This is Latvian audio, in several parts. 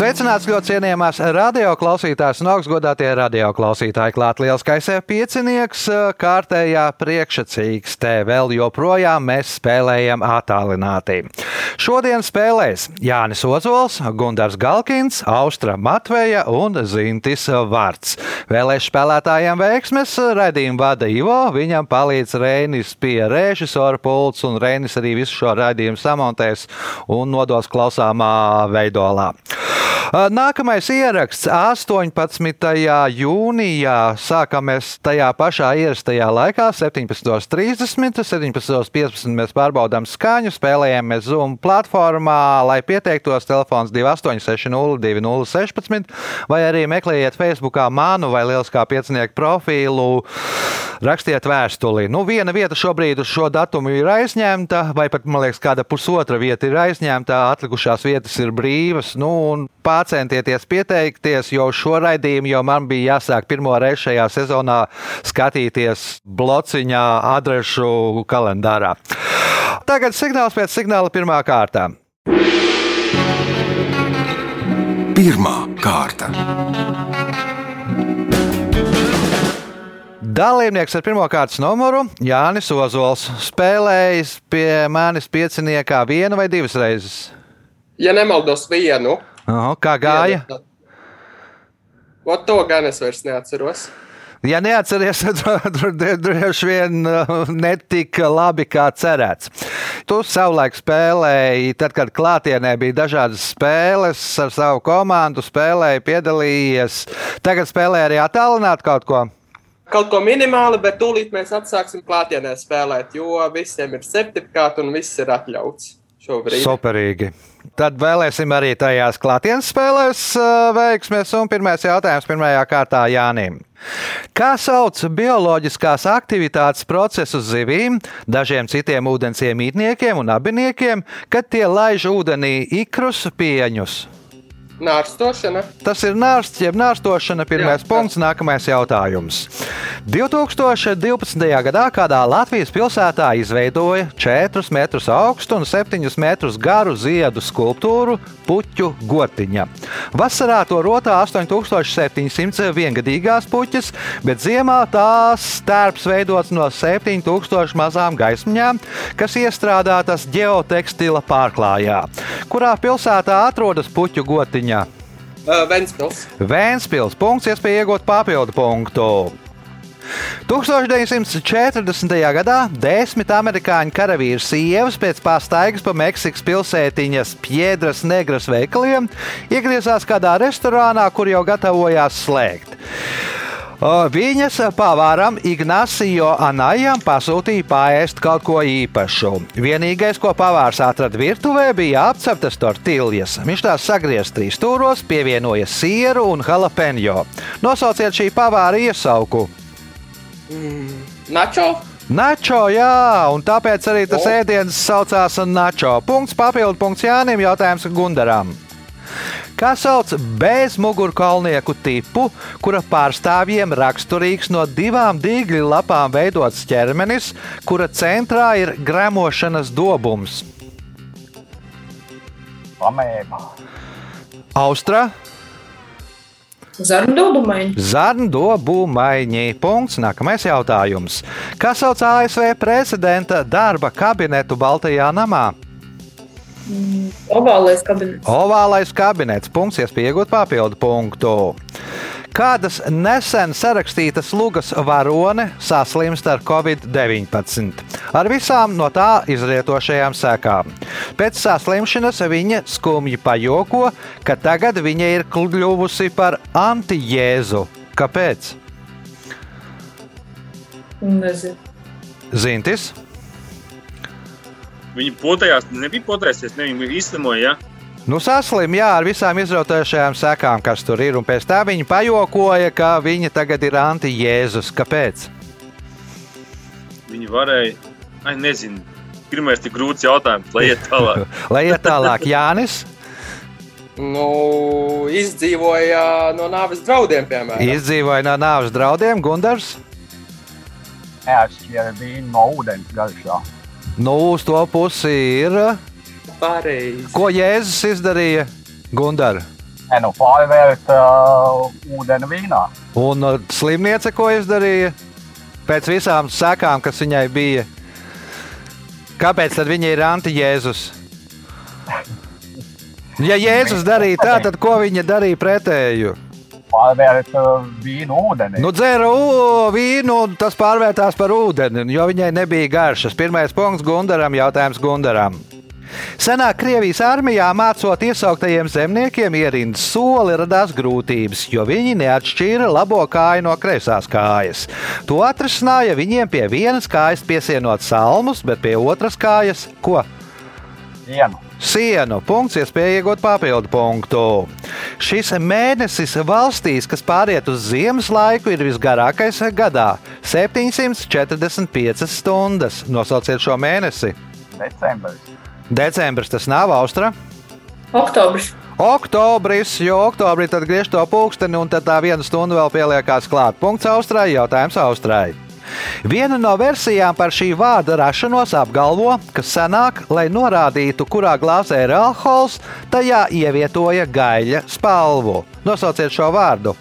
Sveicināts ļoti cienījamās radioklausītājas un augstgadātie radioklausītāji. Klāt lielskais piecinieks, kārtējā priekšsacīkstē. Vēl joprojām mēs spēlējam attālināti. Šodien spēlēs Jānis Ozols, Gunārs Galkins, Austra Matveja un Zintis Vārts. Vēlēšu spēlētājiem veiksmes raidījumu vada Ivo, viņam palīdz Reinis pie režisora pults, un Reinis arī visu šo raidījumu samontēs un nodos klausāmā veidolā. Nākamais ieraksts 18. jūnijā. Sākamies tajā pašā ierastajā laikā, 17.30, 17.15. Mēs pārbaudām skaņu, spēlējamies Zoom platformā, lai pieteiktos telefons 2860 2016 vai arī meklējiet Facebookā manu vai Lieliskā piecinieku profilu. Rakstiet vēstuli. Nu, viena vieta šobrīd uz šo datumu ir aizņemta, vai pat, man liekas, kāda pusotra vieta ir aizņemta, atlikušās vietas ir brīvas. Nu, pārcentieties pieteikties, jo šo raidījumu jau man bija jāsāk pirmo reizi šajā sezonā skatīties blociņā, adrešu kalendārā. Tagad signāls pēc signāla pirmā kārta. Pirmā kārta. Dalībnieks ar pirmā kārtas numuru Jānis Ozols spēlējis pie manis pieciniekā vienu vai divas reizes. Ja nemaldos vienu, Oho, kā gāja? vienu, Ot, to gan es vairs neatceros. Ja neatceries, tad droši vien uh, netika labi kā cerēts. Tu savulaik spēlēji, tad, kad klātienē bija dažādas spēles ar savu komandu, spēlēji, piedalījies. Tagad spēlē arī attālināt kaut ko. Kaut ko minimāli, bet tūlīt mēs atsāksim klātienē spēlēt, jo visiem ir certifikāti un viss ir atļauts šobrīd. Superīgi. Tad vēlēsim arī tajās klātienes spēlēs veiksmēs. Un pirmais jautājums pirmajā kārtā Jānim. Kā sauc bioloģiskās aktivitātes procesu zivīm, dažiem citiem ūdens iemītniekiem un abiniekiem, kad tie laiž ūdenī ikrus pieņus? Nārstošana. Tas ir nārsts, jeb nārstošana. Pirmais Jā, punkts, nākamais jautājums. 2012. gadā kādā Latvijas pilsētā izveidoja 4 metrus augstu un 7 metrus garu ziedu skulptūru puķu gotiņa. Vasarā to rotā 8700 viengadīgās puķis, bet ziemā tās stērps veidots no 7000 mazām gaismiņām, kas iestrādātas ģeotekstila pārklājā. Kurā pilsētā atrodas puķu gotiņa? Uh, Ventspils. Vēnspils punkts, iespēja iegūt papildu punktu. 1940. gadā desmit amerikāņu karavīru sievas pēc pastaigas pa Meksikas pilsētiņas Piedras Negras veikaliem iegriezās kādā restorānā, kur jau gatavojās slēgt. Viņas pavāram Ignācijo Anājam pasūtīja pāriest kaut ko īpašu. Vienīgais, ko pavārs atrada virtuvē, bija apceptas tortiljas. Viņš tās sagriezis trīs stūros, pievienoja sieru un jalapeņo. Nosauciet šī pavāra iesauku. Načo. Načo, jā, un tāpēc arī tas O. ēdiens saucās Načo. Punkts, papildu punkts Jānim, jautājums Gundaram. Kā sauc bezmugurkaulnieku tipu, kura pārstāvjiem raksturīgs no divām dīgļu lapām veidots ķermenis, kura centrā ir gremošanas dobums? Pamēģinājums. Austra. Zarndobumaini. Punkts. Nākamais jautājums. Kā sauc ASV prezidenta darba kabinetu Baltajā namā? Ovālais kabinets. Ovālais kabinets. Punkts, iespēja iegūt papildu punktu. Kādas nesen sarakstītas lugas varone saslimst ar covid-19 ar visām no tā izrietošajām sekām. Pēc saslimšanas viņa skumji pajoko, ka tagad viņa ir kļuvusi par antijēzu. Kāpēc? Nezinu. Zintis, Viņi potējās, nebija potējusies, ne viņi izslimoja. Ja? nu saslim, jā, ar visām izrautošajām sekām, kas tur ir, un pēc tam viņa pajokoja, ka viņa tagad ir antijēzus. Kāpēc? Viņi varēja, ai, nezinu, pirmais tik grūts jautājums, lai iet tālāk. Lai iet tālāk, Jānis. Nu, izdzīvoja no nāves draudiem, piemēram. Izdzīvoja no nāves draudiem Gundars. Neatšķira vīnu no ūdens garšā. Nu, uz to pusi ir. Pareizi. Ko Jēzus izdarīja Gundara? Nē, nu pārvērt uh, ūdeni vīnā. Un uh, slimniece ko izdarīja? Pēc visām sekām, kas viņai bija. Kāpēc tad viņa ir anti-Jēzus? Ja Jēzus darīja tā, tad ko viņa darīja pretēju? Pārvērt uh, vīnu ūdeni. Nu, dzēra vīnu, tas pārvērtās par ūdeni, jo viņai nebija garšas. Pirmais punkts Gundaram, jautājums Gundaram. Senāk Krievijas armijā mācot iesauktajiem zemniekiem ierindas soli radās grūtības, jo viņi neatšķīra labo kāju no kreisās kājas. To atrisināja viņiem pie vienas kājas piesienot salmus, bet pie otras kājas ko? Vienu. Sienu. Punkts, iespēja iegūt papildu punktu. Šis mēnesis valstīs, kas pāriet uz ziemas laiku, ir visgarākais gadā - 745 stundas. Nosauciet šo mēnesi. Decembris. Decembris tas nav Austra. Oktobris. Oktobris, jo oktobrī tad griež to pulksteni, un tad tā viena stunda vēl pieliekās klāt. Punkts Austrai, jautājums Austrai. Viena no versijām par šī vārda rašanos apgalvo, ka senāk, lai norādītu, kurā glāzē ir alkohols, tajā ievietoja gaļa spalvu. Nosauciet šo vārdu.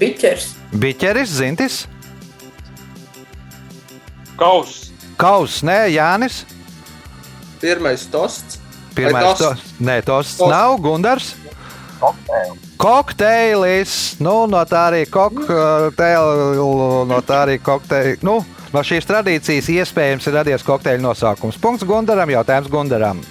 Biķers. Biķeris, Zintis, Kaus. Kaus, nē, Jānis. Pirmais tosts. Pirmais tosts? nē, tos Tosts. nav Gundars. Kokteili. Kokteilis, nu, no tā arī kokteili, no tā arī kokteili. Nu, no šīs tradīcijas iespējams ir radies kokteļu nosaukums. Punkts Gundaram, jautājums Gundaram.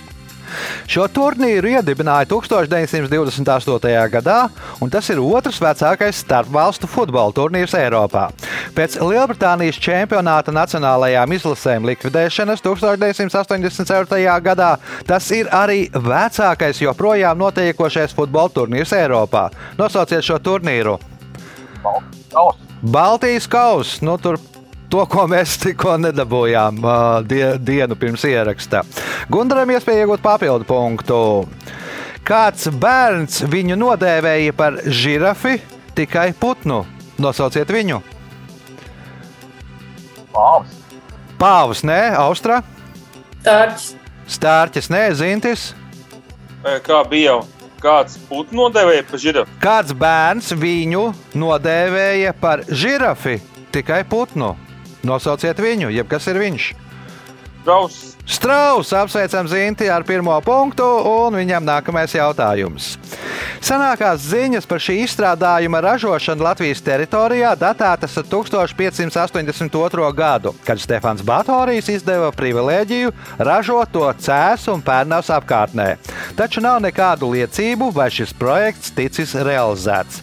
Šo turnīru iedibināja 1928. gadā, un tas ir otrs vecākais starpvalstu futbola turnīrs Eiropā. Pēc Lielbritānijas čempionāta nacionālajām izlasēm likvidēšanas 1984. gadā tas ir arī vecākais joprojām notiekošais futbola turnīrs Eiropā. Nosauciet šo turnīru! Baltijas kausa. Nu, tur to, ko mēs tikko nedabūjām die, dienu pirms ieraksta. Gundaram iespēja iegūt papildu punktu. Kāds bērns viņu nodēvēja par žirafi, tikai putnu. Nosauciet viņu. Pāvs. Pāvs, nē, Austra, Tārķis. Stārķis, nē, Zintis. Kā bija jau? Kāds putnu nodevēja pa žirafu? Kāds bērns viņu nodēvēja par žirafi, tikai putnu. Nosauciet viņu, jeb kas ir viņš. Kraus. Strauss apsveicam Zinti ar pirmo punktu, un viņam nākamais jautājums. Senākās ziņas par šī izstrādājuma ražošanu Latvijas teritorijā datētas ar 1582. gadu, kad Stefans Batorijs izdeva privilēģiju ražot to cēsu un pērnavas apkārtnē. Taču nav nekādu liecību, vai šis projekts ticis realizēts.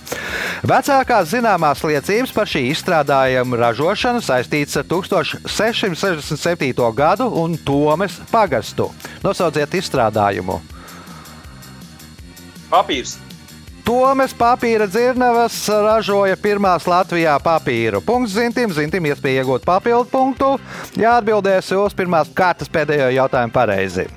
Vecākās zināmās liecības par šī izstrādājuma ražošanu saistītas ar 1667. gadu un Tomes pagastu. Nosauciet izstrādājumu. Papīrs. Tomes papīra dzirnavas ražoja pirmās Latvijā papīru. Punkts Zintim, Zintim iespēja iegūt papildu punktu, ja atbildēs uz pirmās kārtas pēdējo jautājumu pareizi.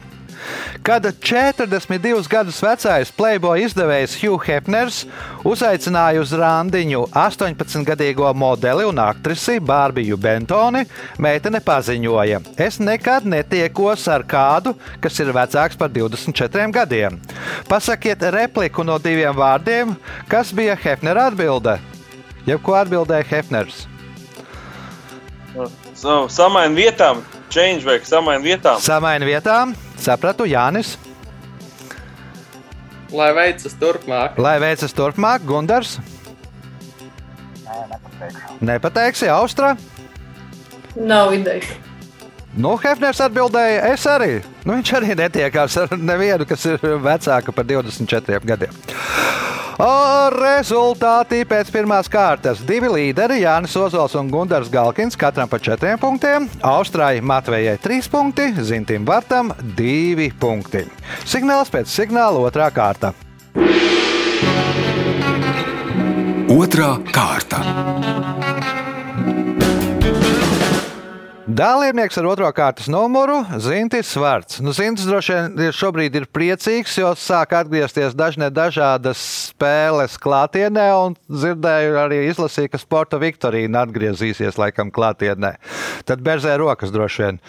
Kad 42 gadus vecais playboy izdevējs Hugh Hefners uzaicināja uz randiņu 18-gadīgo modeli un aktrisi Bārbiju Bentoni, meitene paziņoja: Es nekad netiekos ar kādu, kas ir vecāks par 24 gadiem. Pasakiet repliku no diviem vārdiem, kas bija Hefnera atbilde. Jeb ko atbildēja Hefners? So, Samaini vietām. Change vai samaini vietām. Samaini vietām, sapratu Jānis. Lai veicas turpmāk. Lai veicas turpmāk, Gundars. Nē, nepateikšu. Nepateiksi, Austra. Nav idejas. Nu, Hefners atbildēja, es arī. Nu, viņš arī netiekās ar nevienu, kas ir vecāka par 24 gadiem. O, rezultāti pēc pirmās kārtas. Divi līderi, Jānis Ozols un Gunārs Galkins, katram pa četriem punktiem. Austrai Matvejai trīs punkti, Zintim Vartam divi punkti. Signāls pēc signāla otrā kārta. Otra kārta. Dalībnieks ar otro kārtas numuru - Zintis Svarts. Nu, Zintis droši vien šobrīd ir priecīgs, jo sāk atgriezties dažne dažādas spēles klātienē, un dzirdēju arī izlasīju, ka sporta Viktorīna atgriezīsies laikam klātienē. Tad berzē rokas droši vien.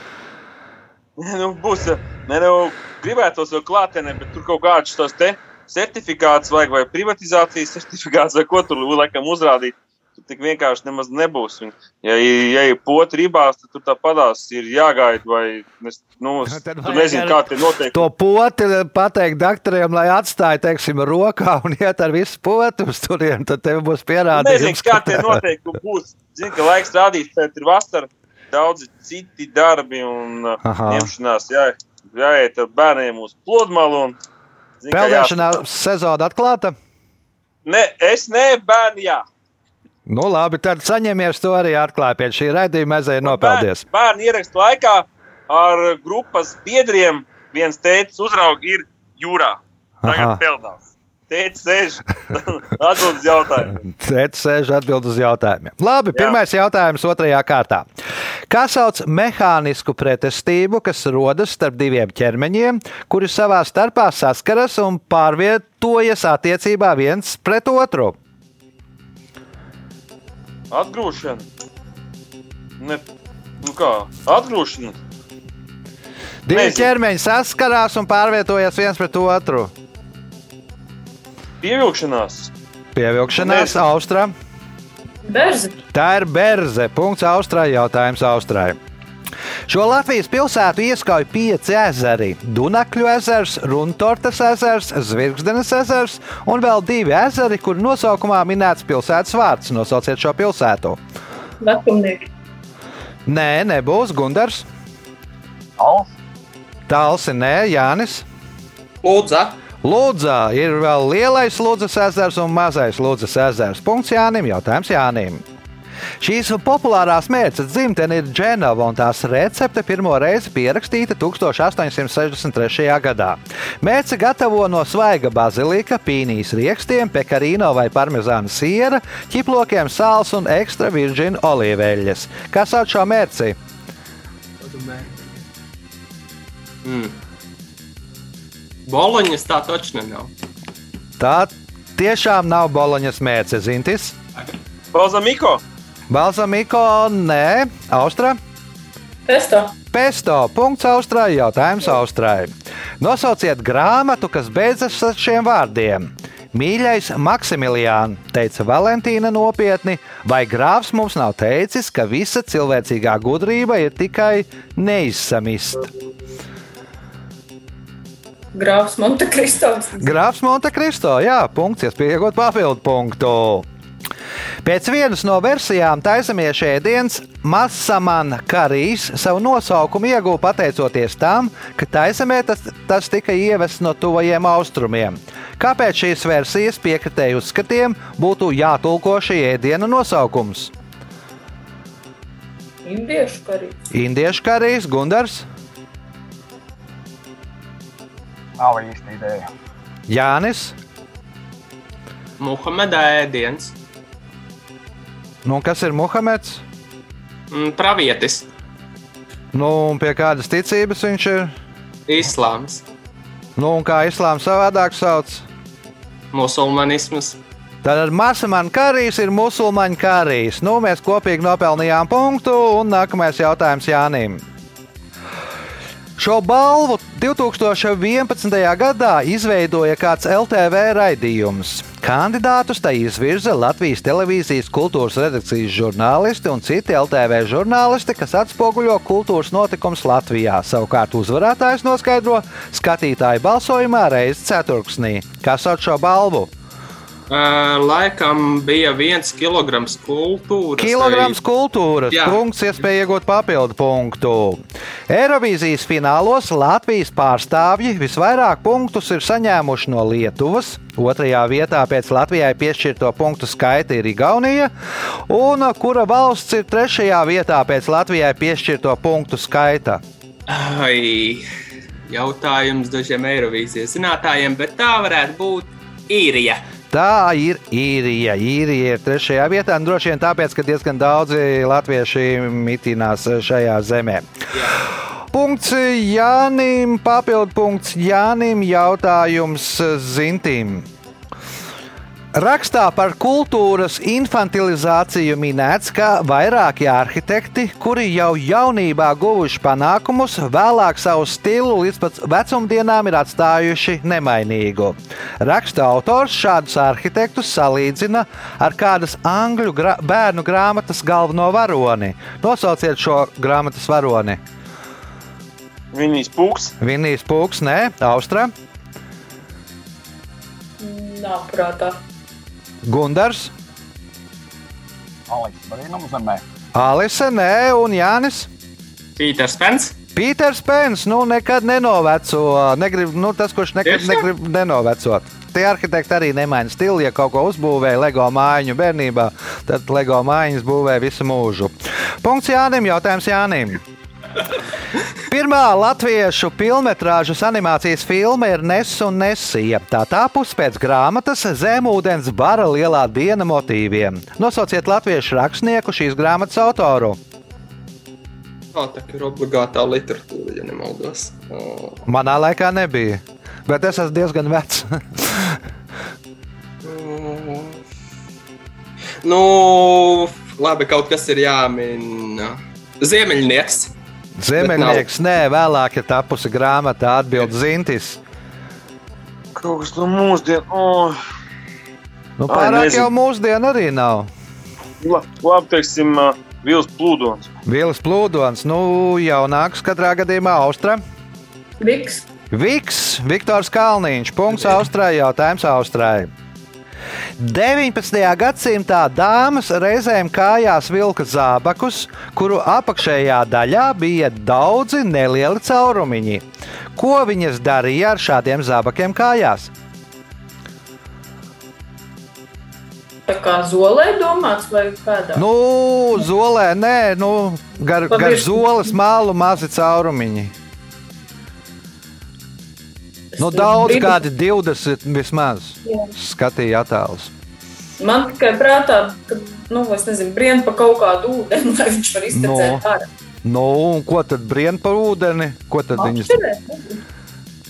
Nu, būs. Nē, nu, gribētos jau klātienē, bet tur kaut kādus tos te certifikātus vajag, vai privatizācijas certifikāts, vai ko tur laikam uzrādīt. Tur tik vienkārši nemaz nebūs. Un, ja, ja ir potri rībās, tad tur tāpatās ir jāgaida, vai es, nu, Tad tu nezini, kā tie notiek. To poti pateikt doktoriem, lai atstāja, teiksim, rokā un iet ar visu potu uz turieni, tad tev būs Nu, Nezinu, pierādījums. kā tie noteikumi būs. Zinu, ka laiks rādīs, ka ir vasara, daudzi citi darbi un Aha. ņemšanās. Jā, jāiet ar bērniem uz pludmalu. Peldēšanā sezona atklāta. Ne, es ne, bērni, jā. Nu, labi, tad saņemies to arī atklāja pie šī raidījuma. Ezēja nopeldies. Bērni, bērni ierakstu laikā ar grupas biedriem viens teicis, uzraugi ir jūrā. Tagad peldās. Teicis, sēž, atbild uz jautājumu. Tēta sēž atbild uz jautājumiem. Labi, pirmais jautājums otrajā kārtā. Kā sauc mehānisku pretestību, kas rodas starp diviem ķermeņiem, kuri savā starpā saskaras un pārvietojas attiecībā viens pret otru? Atgrūšana. Ne, nu kā, atgrūšana. Divi Nezinu. ķermeņi saskarās un pārvietojas viens pret otru. Pievilkšanās. Pievilkšanās Nezinu. Austrā. Berzi. Tā ir berze. Punkts Austrai. Jautājums Austrai. Šo Latvijas pilsētu ieskauj pieci ezeri - Dunakļu ezers, Runtortas ezers, Zvirgzdenes ezers un vēl divi ezeri, kur nosaukumā minēts pilsētas vārds. Nosauciet šo pilsētu. Vekumnieki. Nē, nebūs Gundars, Alls, Talsi, nē, Jānis. Lūdzu, Lūdzā ir vēl lielais Lūdzas ezers un mazais Lūdzas ezers. Punkts Jānim, jautājums Jānim. Šīs populārās mērces dzimtene ir Dženova, un tās recepte pirmo reizi pierakstīta 1863. gadā. Mērce gatavo no svaiga bazilika, pīnijas riekstiem, pekarīno vai parmezāna siera, ķiplokiem, sāls un ekstra virģina olīveļas. Kas sauc šo mērci? mm. Boloņas tā točna nav. Tā tiešām nav boloņas mērce, Zintis. Balzamiko. Balzamiko, nē, Austra. Pesto. Pesto. Punkts Austrai. Jautājums Austrai. Nosauciet grāmatu, kas beidzas ar šiem vārdiem. Mīļais Maksimiliāns, teica Valentīna nopietni, vai grāfs mums nav teicis, ka visa cilvēcīgā gudrība ir tikai neizsamista? Grāfs Montekristovs. Grāfs Montekristo, jā, punkts, iespēja iegūt papildu punktu. Pēc vienas no versijām taisamies ēdiens Masamana Karijs savu nosaukumu ieguva pateicoties tam, ka taisamē tas, tas tika ievests no tuvajiem austrumiem. Kāpēc šīs versijas piekritēju uzskatiem būtu jātulko šī ēdiena nosaukums? Indiešu karī. Indiešu karijs, Gundars, nav īsti ideja. Jānis. Muhameda ēdiens, Nu, kas ir Muhameds? mm, pravietis, Nu, un pie kādas ticības viņš ir? islāms, Nu, un kā islāms savādāk sauc? musulmanisms. Tad ar Masamanu karīs ir musulmaņu karīs. Nu, mēs kopīgi nopelnījām punktu, un nākamais jautājums Jānim. Šo balvu 2011. gadā izveidoja kāds LTV raidījums. Kandidātus tai izvirza Latvijas televīzijas kultūras redakcijas žurnālisti un citi LTV žurnālisti, kas atspoguļo kultūras notikumus Latvijā. Savukārt uzvarētājs noskaidro skatītāju balsojumā reizes ceturksnī. Kas sauc šo balvu? Uh, laikam bija viens kilograms kultūras. Kilograms kultūras, Jā. punkts, iespēja iegūt papildu punktu. Eirovīzijas finālos Latvijas pārstāvji visvairāk punktus ir saņēmuši no Lietuvas. Otrajā vietā pēc Latvijai piešķirto punktu skaita ir Igaunija, un kura valsts ir trešajā vietā pēc Latvijai piešķirto punktu skaita? Ai, jautājums dažiem Eirovīzijas zinātājiem, bet tā varētu būt īrija. Tā ir īrija. Īrija ir trešajā vietā. Droši vien tāpēc, ka diezgan daudzi latvieši mitinās šajā zemē. Punkts Jānim, papildu punkts Jānim, jautājums Zintīm. Rakstā par kultūras infantilizāciju minēts, ka vairāki arhitekti, kuri jau jaunībā guvuši panākumus, vēlāk savu stilu līdz pat vecumdienām ir atstājuši nemainīgu. Raksta autors šādus arhitektus salīdzina ar kādas angļu gra bērnu grāmatas galveno varoni. Nosauciet šo grāmatas varoni. Viņas pūks. Vinīs Pūks, nē, Austra, Nav prātā. Zemē. Alise, nē, un Jānis. Pīters Pens. Pīters Pēns, nu, nekad nenoveco. Negrib, nu, tas, kurš nekad Tiešām? negrib nenovecot. Tie arhitekti arī nemaina stilu. Ja kaut ko uzbūvēja LEGO mājiņu bērnībā, tad LEGO mājiņas būvē visu mūžu. Punkts Jānim, jautājums Jānim. Pirmā latviešu filmas animācijas filma ir Nesa un Nesija. Tā tapusi pēc grāmatas Zemūdens bara lielā diena motīviem. Nosauciet latviešu rakstnieku šīs grāmatas autoru. Tā, tā ir obligātā literatūra, ja nemaldos. O, Manā laikā nebija, bet es esmu diezgan vecs. o. Nu, labi, kaut kas ir jāmin. Ziemeļnieks. Ziemeļnieks, nē, vēlāk ir tapusi grāmata atbild Zintis. Kaut kas no mūsdienu. Oh. Nu, Ai, pārāk nezinu. jau mūsdienu arī nav. La, labi, teiksim, uh, Vils plūdons. Vīls plūdons, nu, jaunāks katrā gadījumā Austra. Viks. Viks, Viktors Kalniņš, punkts Austrai, jautājums Austrai. 19. gadsimtā dāmas reizēm kājās vilka zābakus, kuru apakšējā daļā bija daudzi nelieli caurumiņi. Ko viņas darīja ar šādiem zābakiem kājās? Tā kā zolē domāts vai kādā? Nu, zolē, nē, nu, gar, Pa gar zoles mālu mazi caurumiņi. Nu, daudz, gribu- kādi 20 vismaz. Jā. Skatīja attēlus. Man tikai prātā, ka, nu, es nezinu, brien pa kaut kādu ūdeni, lai viņš var iztecēt No. ārā. Nu, un ko tad brīnā par ūdeni? Ko tad viņas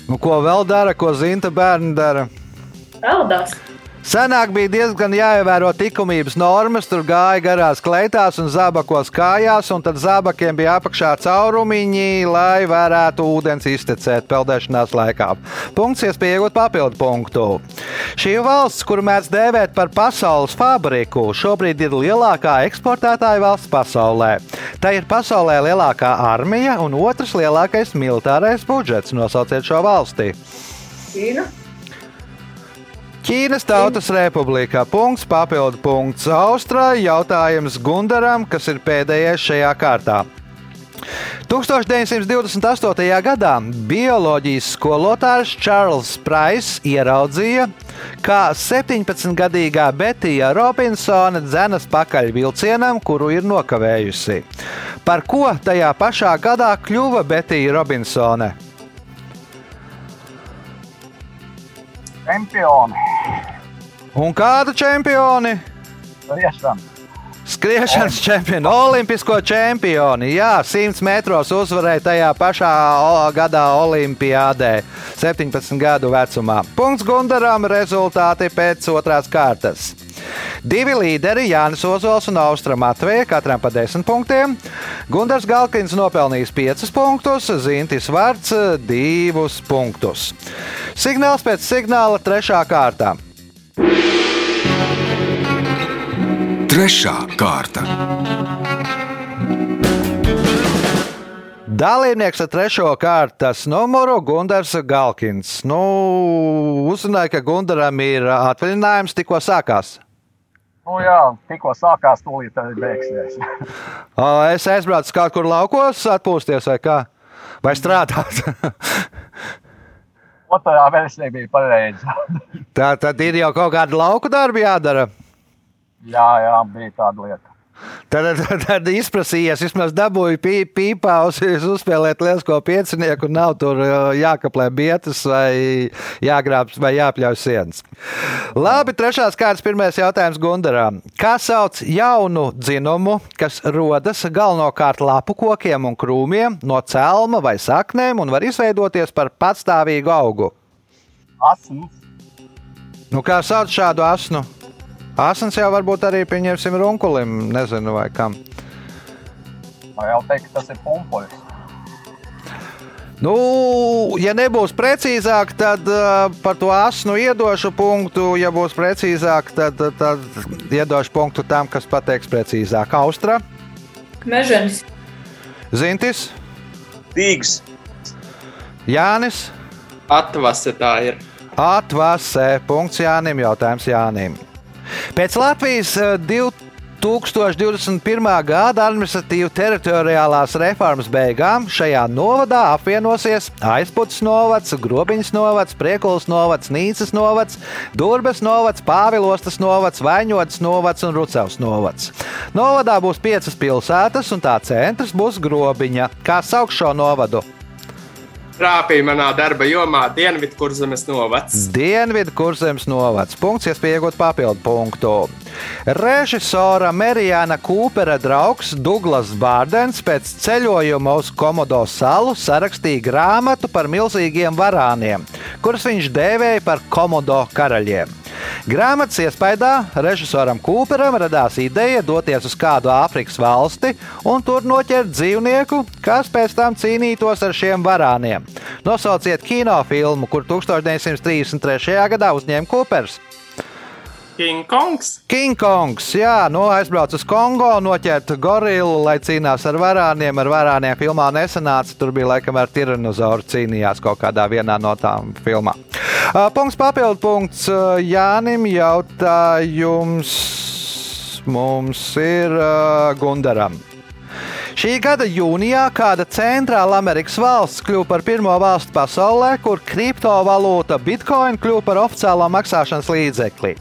nu, ko vēl dara, ko zinta bērni dara? peldās. Senāk bija diezgan jāievēro likumības normas, tur gāja garās kleitās un zābakos kājās, un tad zābakiem bija apakšā caurumiņi, lai varētu ūdens iztecēt peldēšanās laikā. Punkts, iespēja iegūt papildu punktu. Šī valsts, kuru mēdz dēvēt par pasaules fabriku, šobrīd ir lielākā eksportētāja valsts pasaulē. Tā ir pasaulē lielākā armija un otrs lielākais militārais budžets. Nosauciet šo valsti. Ķīna. Ķīnas Tautas Republikā. Punkts, papildu punkts Austrai. Jautājums Gundaram, kas ir pēdējais šajā kārtā. 1928. gadā bioloģijas skolotājs Čārls Prais ieraudzīja, kā 17-gadīgā Betija Robinsone dzenas pakaļ vilcienam, kuru ir nokavējusi. Par ko tajā pašā gadā kļuva Betija Robinsone? Čempioni. Un kādu čempioni? Riešana. Skriešanas čempioni, olimpisko čempioni. Jā, 100 metros uzvarēja tajā pašā gadā Olimpijādē, 17 gadu vecumā. Punkts Gundaram, rezultāti pēc otrās kārtas. Divi līderi, Jānis Ozols un Austra Matveja, katram pa 10 punktiem. Gunārs Galkins nopelnījis 5 punktus, Zintis Vārts 2 punktus. Signāls pēc signāla 3. kārtā. Trešā kārta. Dalībnieks ar trešo kārtas numuru Gunārs Galkins. Nu, uzzināja, ka Gunaram ir atvaļinājums, tikko sākās. Nu jā, tikko sākās, tūlīt arī beigsies. Es aizbraucu kaut kur laukos, atpūsties vai kā? Vai strādāt? Otrā versija bija pareiza. Tā tad ir jau kaut kāda lauku darba jādara. jā, jā, bija tāda lieta. Tad, tad, tad izprasījies, vismaz dabūju pī, pīpā, uzspēlēt lielisko piecinieku, un nav tur uh, jākaplē bietas vai jāgrābs vai jāpļauj sienas. Labi, trešās kārtas pirmais jautājums Gundaram. Kā sauc jaunu dzinumu, kas rodas galvenokārt lapu kokiem un krūmiem no celma vai saknēm un var izveidoties par patstāvīgu augu? Asins. Nu, kā sauc šādu asnu? Asins jau varbūt arī pieņemsim runkulim, nezinu vai kam. Vai jau teikt, tas ir pumpuļs? Nu, ja nebūs precīzāk, tad uh, par to asnu iedošu punktu. Ja būs precīzāk, tad, tad iedošu punktu tam, kas pateiks precīzāk. Austra, Mežanis. Zintis, Tīgs. Jānis, Atvase tā ir. Atvasē. Punkts Jānim. Jautājums Jānim. Pēc Latvijas eh, 2021. gada administratīvu teritoriālās reformas beigām šajā novadā apvienosies Aizputs novads, Grobiņas novads, Priekulas novads, Nīcas novads, Durbes novads, Pāvilostas novads, Vaņotas novads un Rucevs novads. Novadā būs piecas pilsētas, un tā centrs būs Grobiņa. Kā sauc šo novadu? Trāpīja manā darba jomā Dienvidu kurzemes novads. Dienvidu kurzems novads. Punkts, iespējot papildu punktu. Režisora Merijāna Kūpera draugs Douglas Bārdens pēc ceļojuma uz Komodo salu sarakstīja grāmatu par milzīgiem varāniem, kurus viņš dēvēja par Komodo karaļiem. Grāmatas iespējā režisoram Kūperam radās ideja doties uz kādu Āfrikas valsti un tur noķert dzīvnieku, kas pēc tam cīnītos ar šiem varāniem. Nosauciet kinofilmu, kur 1933. gadā uzņēma Kūpers. King Kongs. King Kongs, jā, nu aizbrauc uz Kongo, noķert gorilu, lai cīnās ar varāniem. Ar varāniem filmā nesanāca. Tur bija laikam ar tiranozauru cīnījās kaut kādā vienā no tām filmām. Uh, punkts papildu punkts uh, Jānim. Jautājums mums ir uh, Gundaram. Šī gada jūnijā kāda Centrāla Amerikas valsts kļuva par pirmo valsti pasaulē, kur kriptovalūta Bitcoin kļuva par oficiālo maksāšanas līdzekli.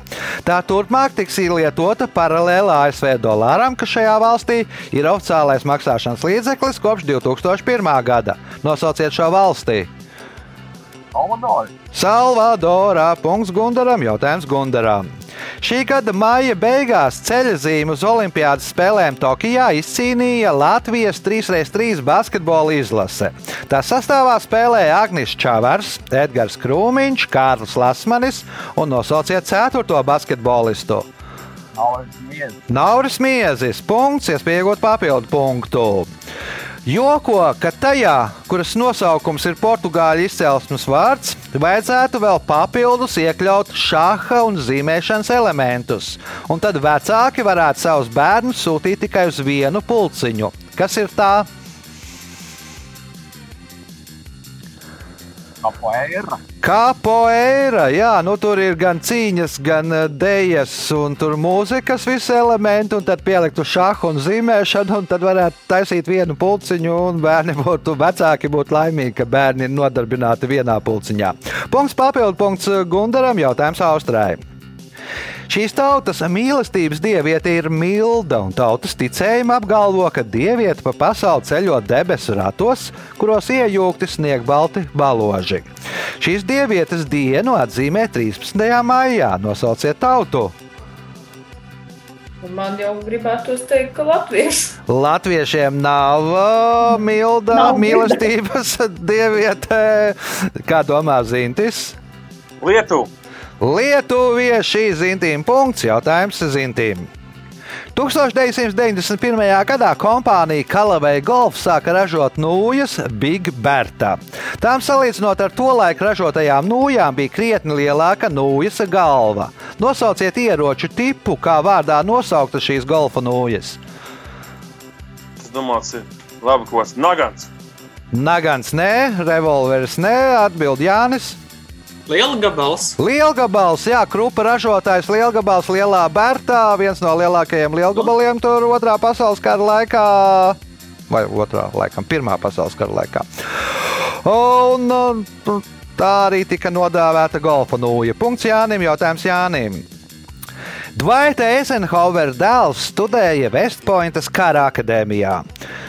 Tā turpmāk tiks lietota paralēli ASV dolāram, kas šajā valstī ir oficiālais maksāšanas līdzeklis kopš 2001. gada. Nosauciet šo! Salvadori. Salvadorā. Punkts Gundaram. Jautājums Gundaram. Šī gada maija beigās ceļzīmu uz Olimpiādas spēlēm Tokijā izcīnīja Latvijas 3x3 basketbola izlase. Tā sastāvā spēlēja Agnēs Čavars, Edgars Krūmiņš, Kārlis Lasmanis un nosauciet ceturto basketbolistu. Nauris Miezis. Nauris Miezis. Punkts, iespējot papildu punktu. Joko, ka tajā, kuras nosaukums ir portugāļu izcelsmes vārds, vajadzētu vēl papildus iekļaut šāda un zīmēšanas elementus, un tad vecāki varētu savus bērnus sūtīt tikai uz vienu pulciņu. Kas ir tā? Capoeira. Kapoeira, jā, nu tur ir gan cīņas, gan eh, dēļas, un tur mūzikas visi elementi, un tad pieliktu šāhu un zīmēšanu, un tad varētu taisīt vienu pulciņu, un bērni būtu, vecāki būtu laimīgi, ka bērni ir nodarbināti vienā pulciņā. Punkts papildu punkts Gundaram, jautājums Austrājai. Šīs tautas mīlestības dieviete ir milda, un tautas ticējuma apgalvo, ka dieviete pa pasauli ceļo debesu ratos, kuros iejūgti sniegbalti baloži. Šīs dievietes dienu atzīmē 13. maijā. Nosauciet tautu! Man jau gribētos teikt, ka latviešu. Latviešiem nav uh, milda Nav mīlestības dieviete. Kā domā Zintis? Lietuva. Lietuvieši zintīm punkts, jautājums zintīm. 1991. gadā kompānija Kalavei Golf sāka ražot nūjas Big Berta. Tām salīdzinot ar to laiku ražotajām nūjām bija krietni lielāka nūjas galva. Nosauciet ieroču tipu, kā vārdā nosaukta šīs golfa nūjas. Tas domāts, labi, ko tas nagants. Nagants nē, revolveris nē, atbild Jānis. Liela gabals. Lielgabals, jā, krupa ražotājs Lielgabals Lielā Bērtā, viens no lielākajiem lielgabaliem tur otrā pasaules kara laikā, vai otrā, laikam, pirmā pasaules kara laikā. Un uh, tā arī tika nodāvēta golfa nūja. Punkts Jānim, jautājums Jānim. Dvaita Eisenhower dēls studēja Vestpointas kara akadēmijā.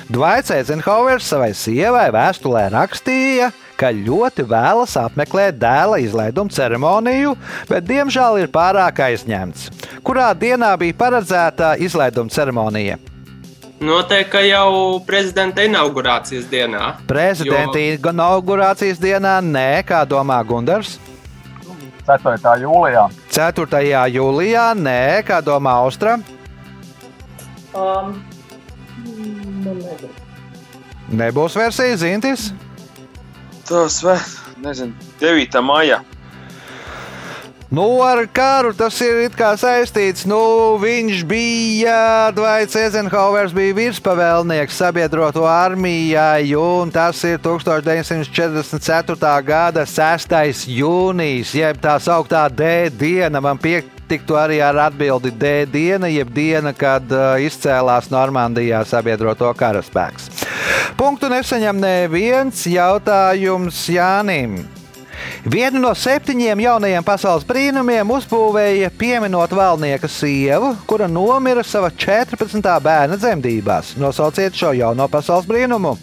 Dvaits Eisenhowers savai sievai vēstulē rakstīja, ka ļoti vēlas apmeklēt dēla izlaiduma ceremoniju, bet diemžēl ir pārāk aizņemts. Kurā dienā bija paredzēta izlaiduma ceremonija? Noteikti, ka jau prezidenta inaugurācijas dienā. Prezidenta inaugurācijas dienā nē, kā domā Gunārs. 4. jūlijā. 4. jūlijā nē, kā domā Austra. Um, nu, nezinu. Nebūs versija Zintis. Tas vēl, nezinu, 9. maijā. Nu, ar karu tas ir it kā saistīts. Nu, viņš bija Dvaits Eisenhowers, bija virspavēlnieks sabiedroto armijai, un tas ir 1944. gada 6. jūnijas, jeb tā sauktā D diena. Man pietiktu arī ar atbildi D diena, jeb diena, kad uh, izcēlās Normandijā sabiedroto karaspēks. Punktu nesaņem neviens jautājums Jānim. Vienu no septiņiem jaunajiem pasaules brīnumiem uzbūvēja pieminot valnieka sievu, kura nomira savā 14. bērna dzemdībās. Nosauciet šo jauno pasaules brīnumu.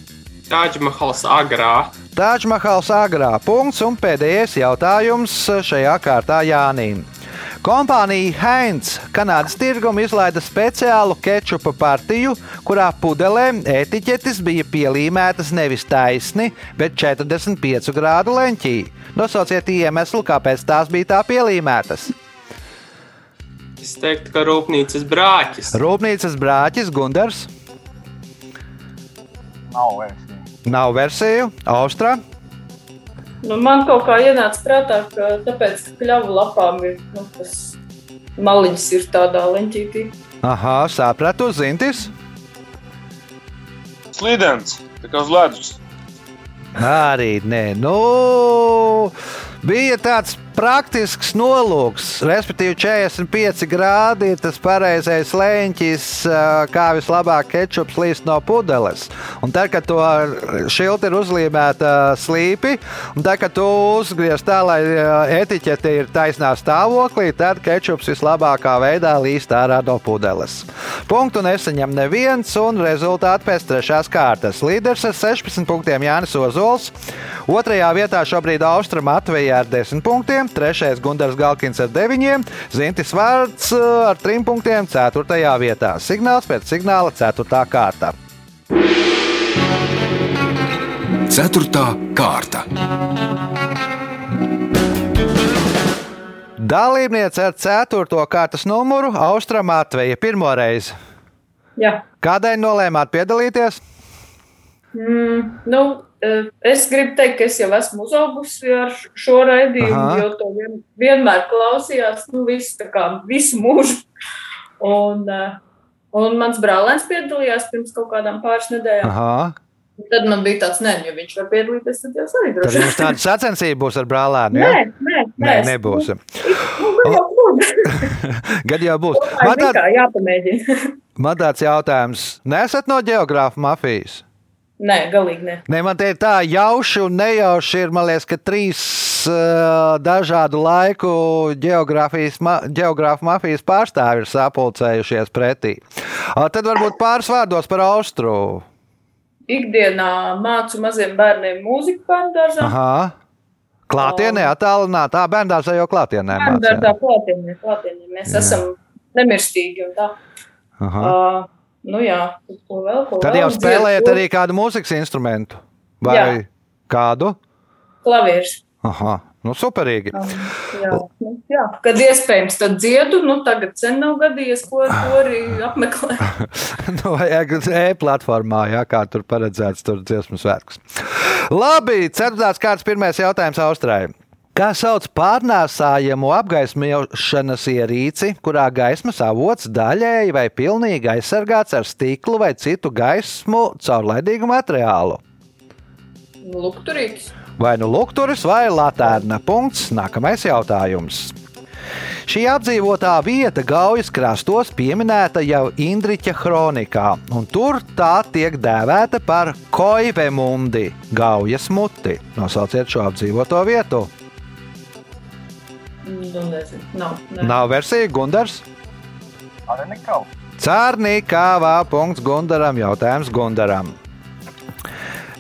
Tāģmahals agrā. Tāģmahals agrā punkts un pēdējais jautājums šajā kārtā Jānim. Kompānija Heinz Kanādas tirgumu izlaida speciālu kečupa partiju, kurā pudelēm etiķetes bija pielīmētas nevis taisni, bet 45 grādu leņķī. Nosauciet iemeslu, kāpēc tās bija tā pielīmētas. Es teiktu, ka rūpnīcas brāķis. Rūpnīcas brāķis Gundars. Nav versija. Nav versiju, Austrā. Nu, man kaut kā ienāca prātā, ka tāpēc, ka kļavu lapām ir nu, tas maliņš ir tādā leņķītī. Aha, sapratu, Zintis. Slidens, tā kā uz ledus. Arī nē, nu, bija tāds praktisks nolūks, respektīvi 45 grādi ir tas pareizais leņķis, kā vislabāk kečups līst no pudeles. Un tad, kad to šilti ir uzlīmēta slīpi, un tad, kad tu uzgriež tā, lai etiķete ir taisnā stāvoklī, tad kečups vislabākā veidā līst ārā no pudeles. Punktu nesaņem neviens, un rezultāti pēc trešās kārtas. Līderis ar 16 punktiem Jānis Ozols, otrajā vietā šobrīd Austra Matvija ar 10 punktiem punktiem, trešais Gunārs Galkins ar deviņiem, Zintis Vārds uh, ar trim punktiem, ceturtajā vietā. Signāls pēc signāla, ceturtā kārta. Ceturtā kārta. Dalībniece ar ceturto kārtas numuru Austra Matveja pirmo reizi. Jā. Kādēļ nolēmāt piedalīties? Mm, nu, es gribu teikt, ka es jau esmu uzaugusi ar šo raidījumu, Aha. jo to vien, vienmēr klausījās nu, visu, kā, visu mūžu. Un, eh, un mans brālēns piedalījās pirms kaut kādām pāris nedēļām. Aha. Tad man bija tāds, nē, nu, ja viņš var piedalīties, tad jau arī Tad droši jums tāda sacensība būs ar brālēnu. Nē, Ja? nē, nē, Nē, es- nebūs. Nu, gan jau būs. Gad jau būs. Tomēr Man, tād, nekā, jāpamēģina. man tāds jautājums. Nesat no geogrāfa mafijas? Nē, galīgi nē. Ne, man te ir tā, jauši un nejauši ir, man liekas, ka trīs uh, dažādu laiku ma, geogrāfu mafijas pārstāvji ir sapulcējušies pretī. Uh, tad varbūt pāris vārdos par Austru. Ikdienā mācu maziem bērniem mūziku bērngārzā. Aha. Klātienē, attālinātā bērngārzā jau klātienē. Bērngārzā klātienē, klātienē. Mēs Jā. esam nemirstīgi un tā. Aha. Uh, nu jā, ko vēl, ko Tad vēl jau spēlējat arī kādu mūzikas instrumentu. Vai Jā. kādu? Klavieris. Aha, nu superīgi. Um, jā, nu, jā, kad iespējams, tad dziedu. Nu, tagad sen nav gadījies, ko arī apmeklēt. Nu, vajag e-platformā, jā, kā tur paredzēts, tur dziesmu svētkus. Labi, ceturtās kārtas pirmais jautājums Austrālijai. Kā sauc pārnēsājamu apgaismošanas ierīci, kurā gaismas avots daļēji vai pilnīgi aizsargāts ar stiklu vai citu gaismu caurlaidīgu materiālu? Lukturīgs. Vai nu lukturis vai latērna. Punkts. Nākamais jautājums. Šī apdzīvotā vieta Gaujas krastos pieminēta jau Indriča kronikā, un tur tā tiek dēvēta par Koivemundi, Gaujas muti. Nosauciet šo apdzīvoto vietu. Nu, nezinu. Nav. nē. Nav versija Gundars. Arī nekau. Cārnīkāvā punkts Gundaram, jautājums Gundaram.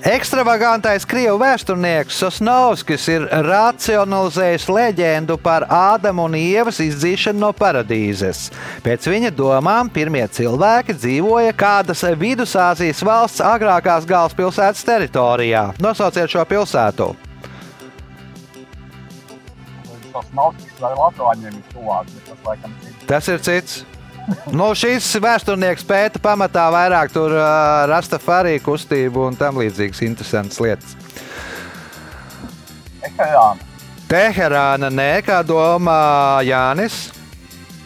Ekstravagantais krievu vēsturnieks Sosnovskis ir racionalizējis leģendu par Ādama un Ievas izdzīšanu no paradīzes. Pēc viņa domām pirmie cilvēki dzīvoja kādas Vidusāzijas valsts agrākās galvaspilsētas teritorijā. Nosauciet šo pilsētu! Tas nav tikai vai Latvāņiem ir tuvāk, bet tas laikam ir. Tas ir cits. Nu, šis vēsturnieks pēta pamatā vairāk tur uh, rastafārī kustību un tam līdzīgas interesantas lietas. Ekrāna. Teherāna nē, kā domā Jānis.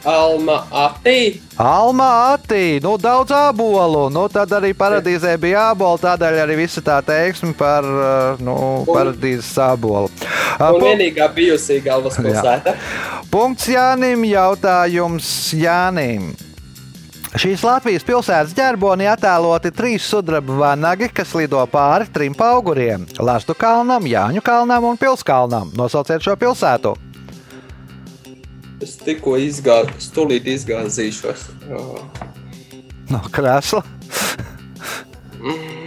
Alma Atī. Alma Atī, nu daudz ābolu, nu tad arī paradīzē bija ābolu, tādēļ arī visa tā teiksme par uh, nu, paradīzes ābolu. Un pu- vienīgā bijusī galvaspilsēta. Punkts Jānim, jautājums Jānim. Šīs Latvijas pilsētas ģerbonī attēloti trīs sudraba vanagi, kas lido pāri trim auguriem - Lastu kalnam, Jāņu kalnam un Pilskalnam. Nosauciet šo pilsētu. Es tikko izgāju, stulīt izgāzīšos. No krēsla.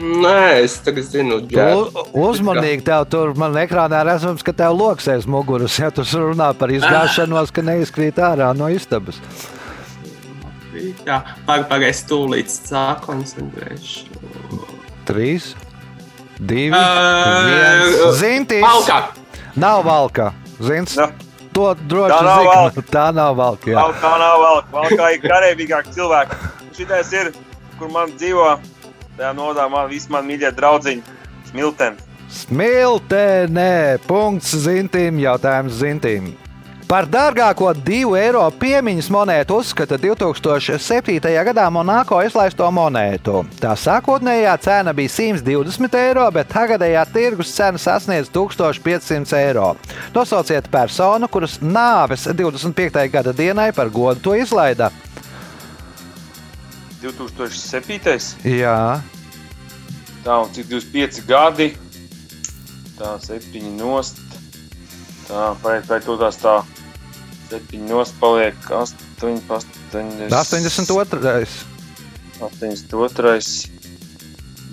Nē, es tagad zinu, ģērbu. Uzmanīgi, tev tur man ekrānā redzams, ka tev loks aiz muguras. Ja tu runā par izgāšanos, ka neizkrīt ārā no istabas. Jā, pagaidi, stulīt sākoncentrēšu. Trīs, divi, Ā, viens. Zintis. Valkā! Nav valka. Zins. Nu. To droši Tā nav valka. Tā nav valka. Jā. Nav, tā nav vēl, vēl kā ir karavīgāki cilvēki. Šitais ir, kur man dzīvo, tajā nodā man visi man mīļie draudziņi, smilteni. Smiltenē. Punkts zintīm. Jautājums zintīm. Par dārgāko divu eiro piemiņas monētu uzskata 2007. gadā Monako izlaisto monētu. Tā sākotnējā cena bija 120 eiro, bet tagadējā tirgus cena sasniedz 1500 eiro. Nosauciet personu, kuras nāves 25. gada dienai par godu to izlaida. 2007. Jā, Tā, un cik 25 gadi. Tā, 7 nost. Tā, vai, vai to tās tā, 7 nost paliek 8, 80. 82. 82.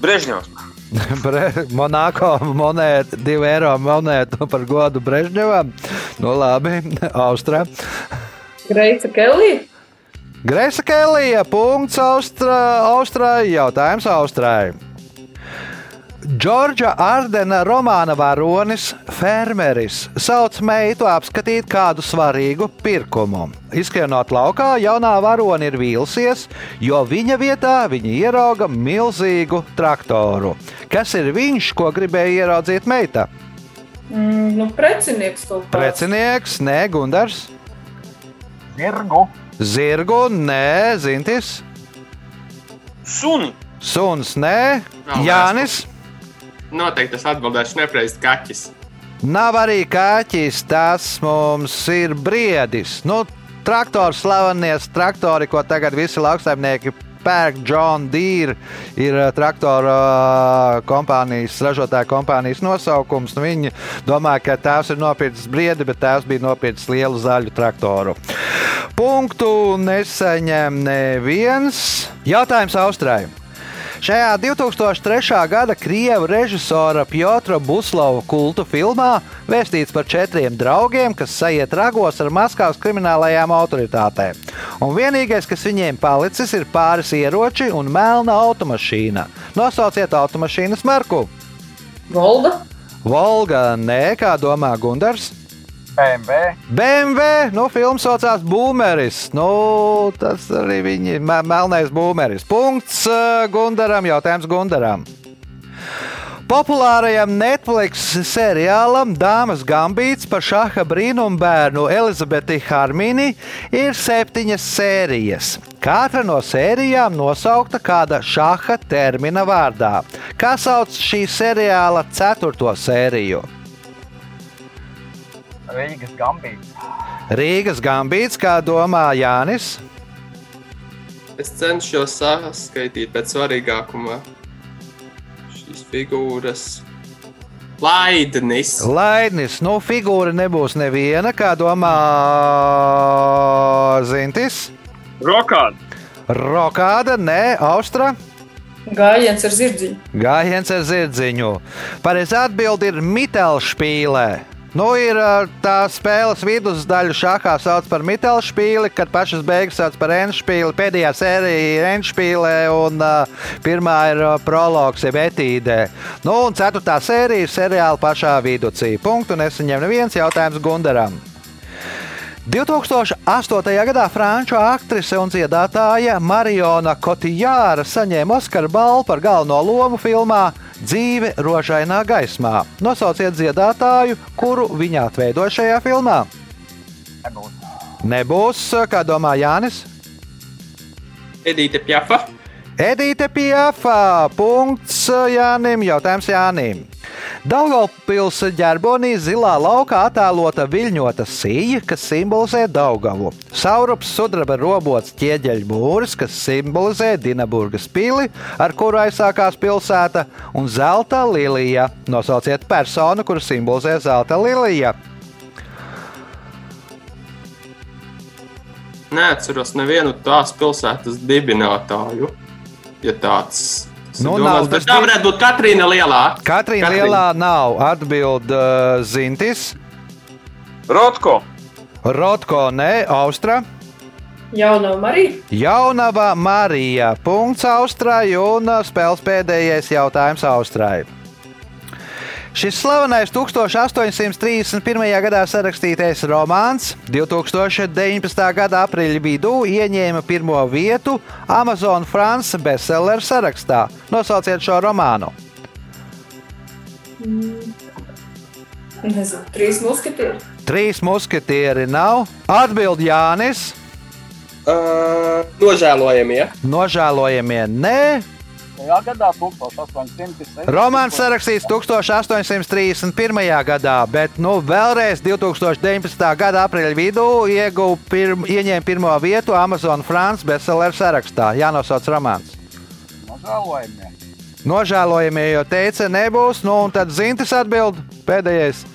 Brežņevs. Bre- Monako monēta, 2 eiro monētu par godu Brežņevam. Nu, labi, Austrā. Greica Kelija. Greisa Kelija, punkts Austrā, Austrai, jautājums Austrai. Džordža Ardena romāna varonis Fermeris sauc meitu apskatīt kādu svarīgu pirkumu. Izskrienot laukā, jaunā varone ir vīlusies, jo viņa vietā viņa ierauga milzīgu traktoru. Kas ir viņš, ko gribēja ieraudzīt meita? Mm, nu, precinieks to Precinieks, nē, Gundars, Zirgu. Zirgu, nē, Zintis, Suni! Suns, nē, Nav Jānis. Noteikti tas atbildēšu nepareizi kaķis. Nav arī kaķis, tas mums ir briedis. Nu, traktors, slavenies traktori, ko tagad visi lauksaimnieki pērk, John Deere ir uh, traktora uh, kompānijas, ražotāja kompānijas nosaukums. Nu, viņi domā, ka tēvs ir nopircis briedi, bet tēvs bija nopircis lielu zaļu traktoru. Punktu nesaņem neviens. Jautājums Austrai. Šajā 2003. gada krievu režisora Piotra Buslova kultu filmā vēstīts par četriem draugiem, kas sajiet ragos ar Maskavas kriminālajām autoritātēm. Un vienīgais, kas viņiem palicis, ir pāris ieroči un melna automašīna. Nosauciet automašīnas marku. Volga. Volga, nē, kā domā Gundars. BMW. BMW, nu, filmas saucās Boomeris. Nu, tas arī viņa me- melnais Boomeris. Punkts uh, Gundaram, jautājums Gundaram. Populārajam Netflix seriālam Dāmas Gambīts par šaha brīnumbērnu Elizabeti Harmini ir septiņas sērijas. Katra no sērijām nosaukta kāda šaha termina vārdā. Kā sauc šī seriāla ceturto sēriju? Rīgas Gambīts. Rīgas Gambīts, kā domā Jānis. Es cenšos saskaitīt pēc svarīgākuma šīs figūras. Laidnis. Laidnis, nu, figūra nebūs neviena, kā domā Zintis. Rokāda. Rokāda, nē, Austra. Gājiens ar zirdziņu. Gājiens ar zirdziņu. Pareizā atbilde ir Mitelšpīlē. Nu, ir tā spēles vidusdaļa šākā sauc par Mitelšpīli, kad pašas beigas sauc par Enšpīli. Pēdējā sērija ir Enšpīlē, un uh, pirmā ir uh, prologs, jeb etīdē. Nu, un ceturtā sērija ir seriāla pašā viducī. Punktu nesaņem neviens jautājums Gundaram. 2008. gadā franču aktrise un dziedātāja Mariona Kotijāra saņēma Oskara balvu par galveno lomu filmā Dzīve rožainā gaismā. Nosauciet dziedātāju, kuru viņa atveido šajā filmā. Nebūs. Nebūs, kā domā Jānis. Edīte Pjafa. Edīte Piefa. Punkts Jānim. Jautājums Jānim. Daugavpils ģerbonī zilā laukā attēlota viļņota sija, kas simbolizē Daugavu. Saurups sudraba robots ķieģeļmūris, kas simbolizē Dinaburgas pili, ar kuru aizsākās pilsēta, un zelta lilija. Nosauciet personu, kuru simbolizē zelta lilija. Neatceros nevienu tās pilsētas dibinātāju. Ja tāds Nu, domāts, nav bet tā di- varētu būt Katrīna Lielā. Katrīna Lielā nav atbild uh, Zintis, Rotko. Rotko, ne Austra. Jaunā Marija. Jaunava Marija. Punkts Austrai un uh, spēles pēdējais jautājums Austrai. Šis slavenais 1831. gadā sarakstītais romāns 2019. gada aprīļa vidū ieņēma pirmo vietu Amazon France bestselleru sarakstā. Nosauciet šo romānu. Nezinu, trīs muskatieri. Trīs muskatieri nav. Atbild Jānis. Uh, nožēlojamie. Nožēlojamie nē. Gadā 1806. Romāns sarakstīts 1831. gadā, bet nu, vēlreiz 2019. gada aprīļa vidū pirm, ieņēma pirmo vietu Amazon France bestselleru sarakstā. Jānosauc romāns. Nožēlojamie. Nožēlojamie, jo teica, nebūs. Nu, un tad Zintis atbild pēdējais.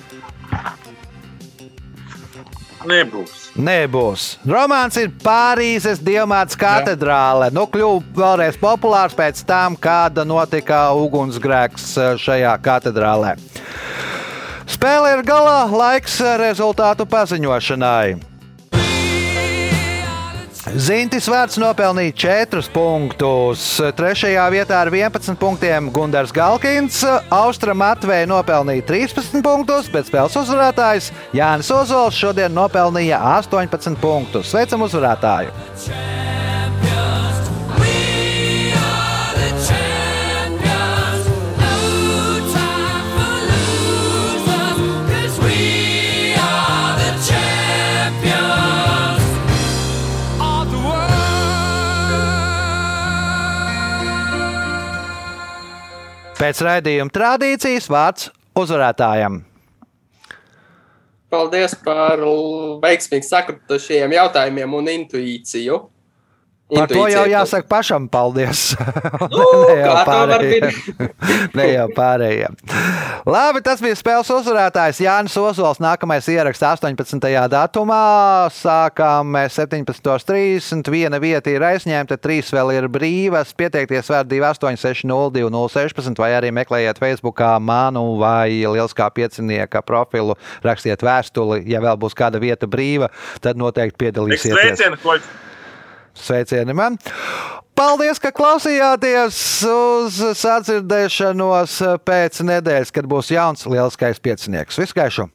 Nebūs. Nebūs. Romāns ir Pārīzes Dievmātes katedrāle. Nu, kļuva vēlreiz populārs pēc tam, kāda notika ugunsgrēks eh, šajā katedrālē. Spēle ir galā, laiks eh, rezultātu paziņošanai. Zintis vārds nopelnīja 4 punktus. Trešajā vietā ar 11 punktiem Gunārs Galkins. Austra Matvēja nopelnīja 13 punktus, bet spēles uzvarētājs Jānis Ozols šodien nopelnīja 18 punktus. Sveicam uzvarētāju! Pēc raidījuma tradīcijas vārds uzvarētājam. Paldies par l- veiksmīgi sakritušajiem jautājumiem un intuīciju. Par to jau jāsaka pašam paldies. Nu, Ne jau kā to var pārējiem. ne jau pārējiem. Labi, tas bija spēles uzvarētājs Jānis Ozols. Nākamais ieraksts 18. datumā. Sākām mēs 17.30. Viena vieta ir aizņemta, trīs vēl ir brīvas. Pieteikties var 28602016 vai arī meklējiet Facebookā manu vai Lieliskā piecinieka profilu. Rakstiet vēstuli, ja vēl būs kāda vieta brīva, tad noteikti piedalīsieties. Sveicienu, ko Sveicieni man! Paldies, ka klausījāties uz sadzirdēšanos pēc nedēļas, kad būs jauns lielskais piecinieks. Visu gaišu!